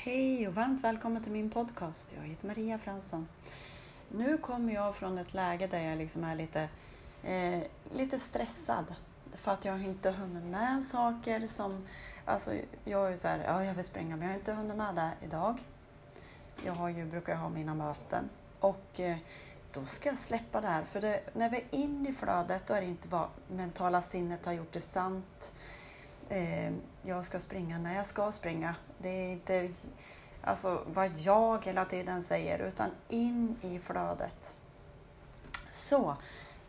Hej och varmt välkommen till min podcast. Jag heter Maria Fransson. Nu kommer jag från ett läge där jag liksom är lite, eh, lite stressad. För att jag inte hunnit med saker som... Alltså jag är så här, ja jag vill springa men jag har inte hunnit med det idag. Jag har ju, brukar ha mina möten och eh, då ska jag släppa det här. För det, när vi är inne i flödet då är det inte vad mentala sinnet har gjort det sant eh, jag ska springa när jag ska springa. Det är inte alltså, vad jag hela tiden säger, utan in i flödet. Så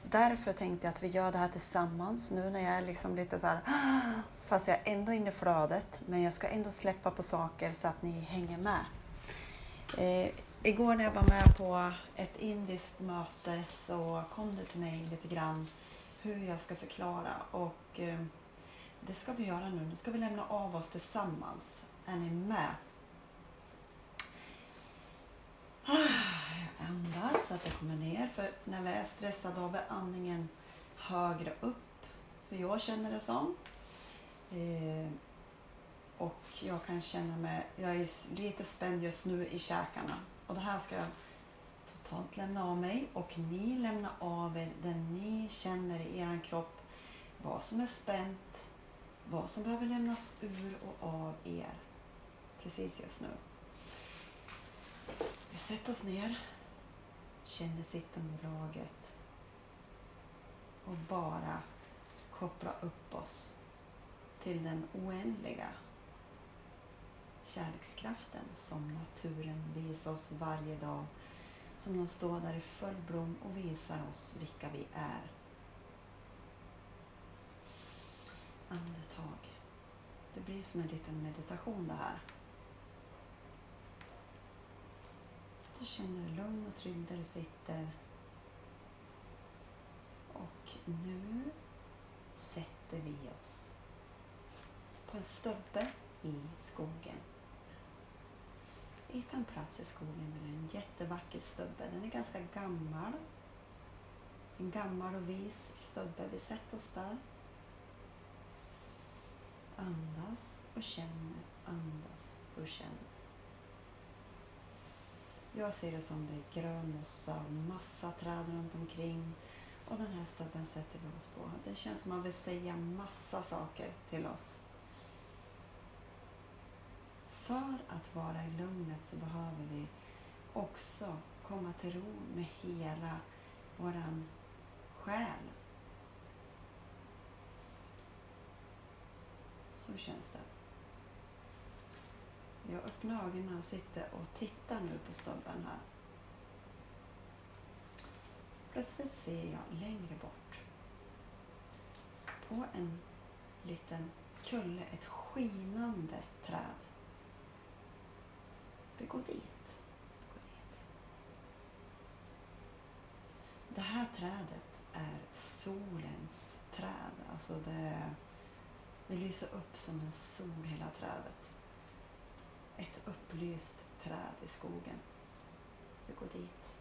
därför tänkte jag att vi gör det här tillsammans nu när jag är liksom lite så här, fast jag är ändå inne i flödet, men jag ska ändå släppa på saker så att ni hänger med. Eh, igår när jag var med på ett indiskt möte så kom det till mig lite grann hur jag ska förklara och eh, det ska vi göra nu. Nu ska vi lämna av oss tillsammans. Är ni med? Ah, jag andas så att det kommer ner. För när vi är stressade har vi andningen högre upp. Hur jag känner det som. Eh, och jag kan känna mig... Jag är lite spänd just nu i käkarna. Och det här ska jag totalt lämna av mig. Och ni lämnar av er det ni känner i er kropp. Vad som är spänt, vad som behöver lämnas ur och av er precis just nu. Vi sätter oss ner, känner sittunderlaget och bara koppla upp oss till den oändliga kärlekskraften som naturen visar oss varje dag. Som de står där i full blom och visar oss vilka vi är. Andetag. Det blir som en liten meditation det här. Du känner dig lugn och trygg där du sitter. Och nu sätter vi oss på en stubbe i skogen. Vi hittar en plats i skogen där det är en jättevacker stubbe. Den är ganska gammal. En gammal och vis stubbe. Vi sätter oss där. Andas och känner, andas och känner. Jag ser det som det är grön mossa och massa träd runt omkring. Och den här stubben sätter vi oss på. Det känns som man vill säga massa saker till oss. För att vara i lugnet så behöver vi också komma till ro med hela våran själ Så känns det. Jag öppnar ögonen och sitter och tittar nu på stubben här. Plötsligt ser jag längre bort på en liten kulle ett skinande träd. Vi går dit. Vi går dit. Det här trädet är solens träd. Alltså det det lyser upp som en sol hela trädet. Ett upplyst träd i skogen. Vi går dit.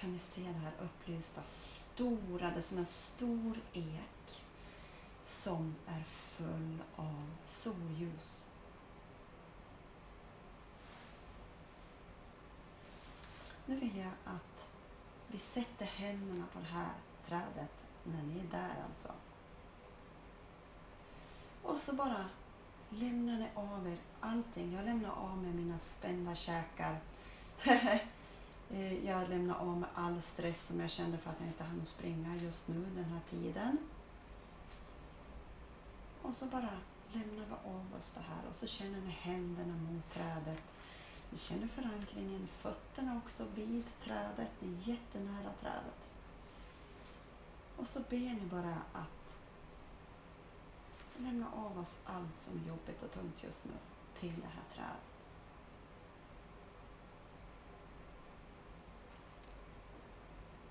kan ni se det här upplysta, stora, det är som en stor ek som är full av solljus. Nu vill jag att vi sätter händerna på det här trädet när ni är där alltså. Och så bara lämnar ni av er allting. Jag lämnar av mig mina spända käkar. Eh, jag lämnar av mig all stress som jag kände för att jag inte hann springa just nu den här tiden. Och så bara lämnar vi av oss det här och så känner ni händerna mot trädet ni känner förankringen, fötterna också vid trädet. Ni är jättenära trädet. Och så ber ni bara att lämna av oss allt som är jobbigt och tungt just nu till det här trädet.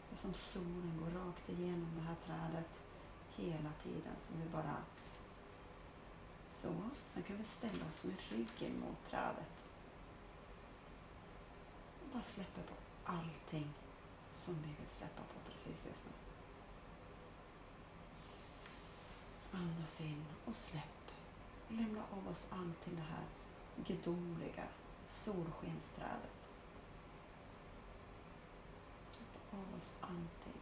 Det är som solen går rakt igenom det här trädet hela tiden. Så vi bara så. Sen kan vi ställa oss med ryggen mot trädet Och bara släpper på allting som vi vill släppa på precis just nu. Andas in och släpp. Lämna av oss allt till det här gudomliga solskensträdet. Släpp av oss allting.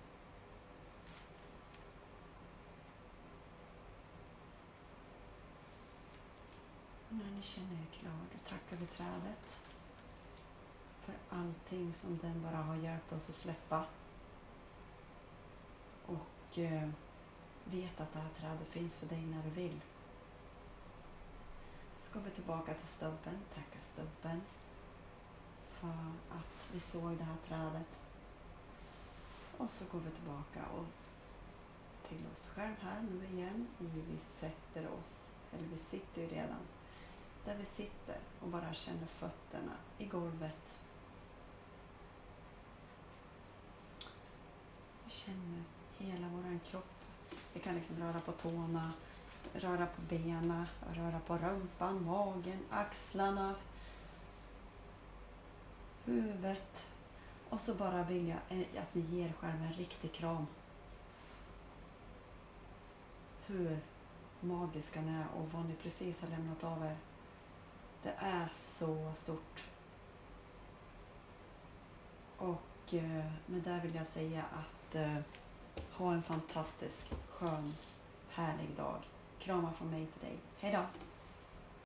Och när ni känner er klara då tackar vi trädet för allting som den bara har hjälpt oss att släppa. Och eh, vet att det här trädet finns för dig när du vill. Så går vi tillbaka till stubben, tackar stubben för att vi såg det här trädet. Och så går vi tillbaka och till oss själva här nu igen. Vi sätter oss, eller vi sitter ju redan där vi sitter och bara känner fötterna i golvet. Vi känner hela vår kropp. Vi kan liksom röra på tårna, röra på benen, röra på rumpan, magen, axlarna, huvudet. Och så bara vill jag eh, att ni ger själva en riktig kram. Hur magiska ni är och vad ni precis har lämnat av er. Det är så stort. Och eh, med det vill jag säga att eh, ha en fantastisk, skön, härlig dag. Kramar från mig till dig. Hej då!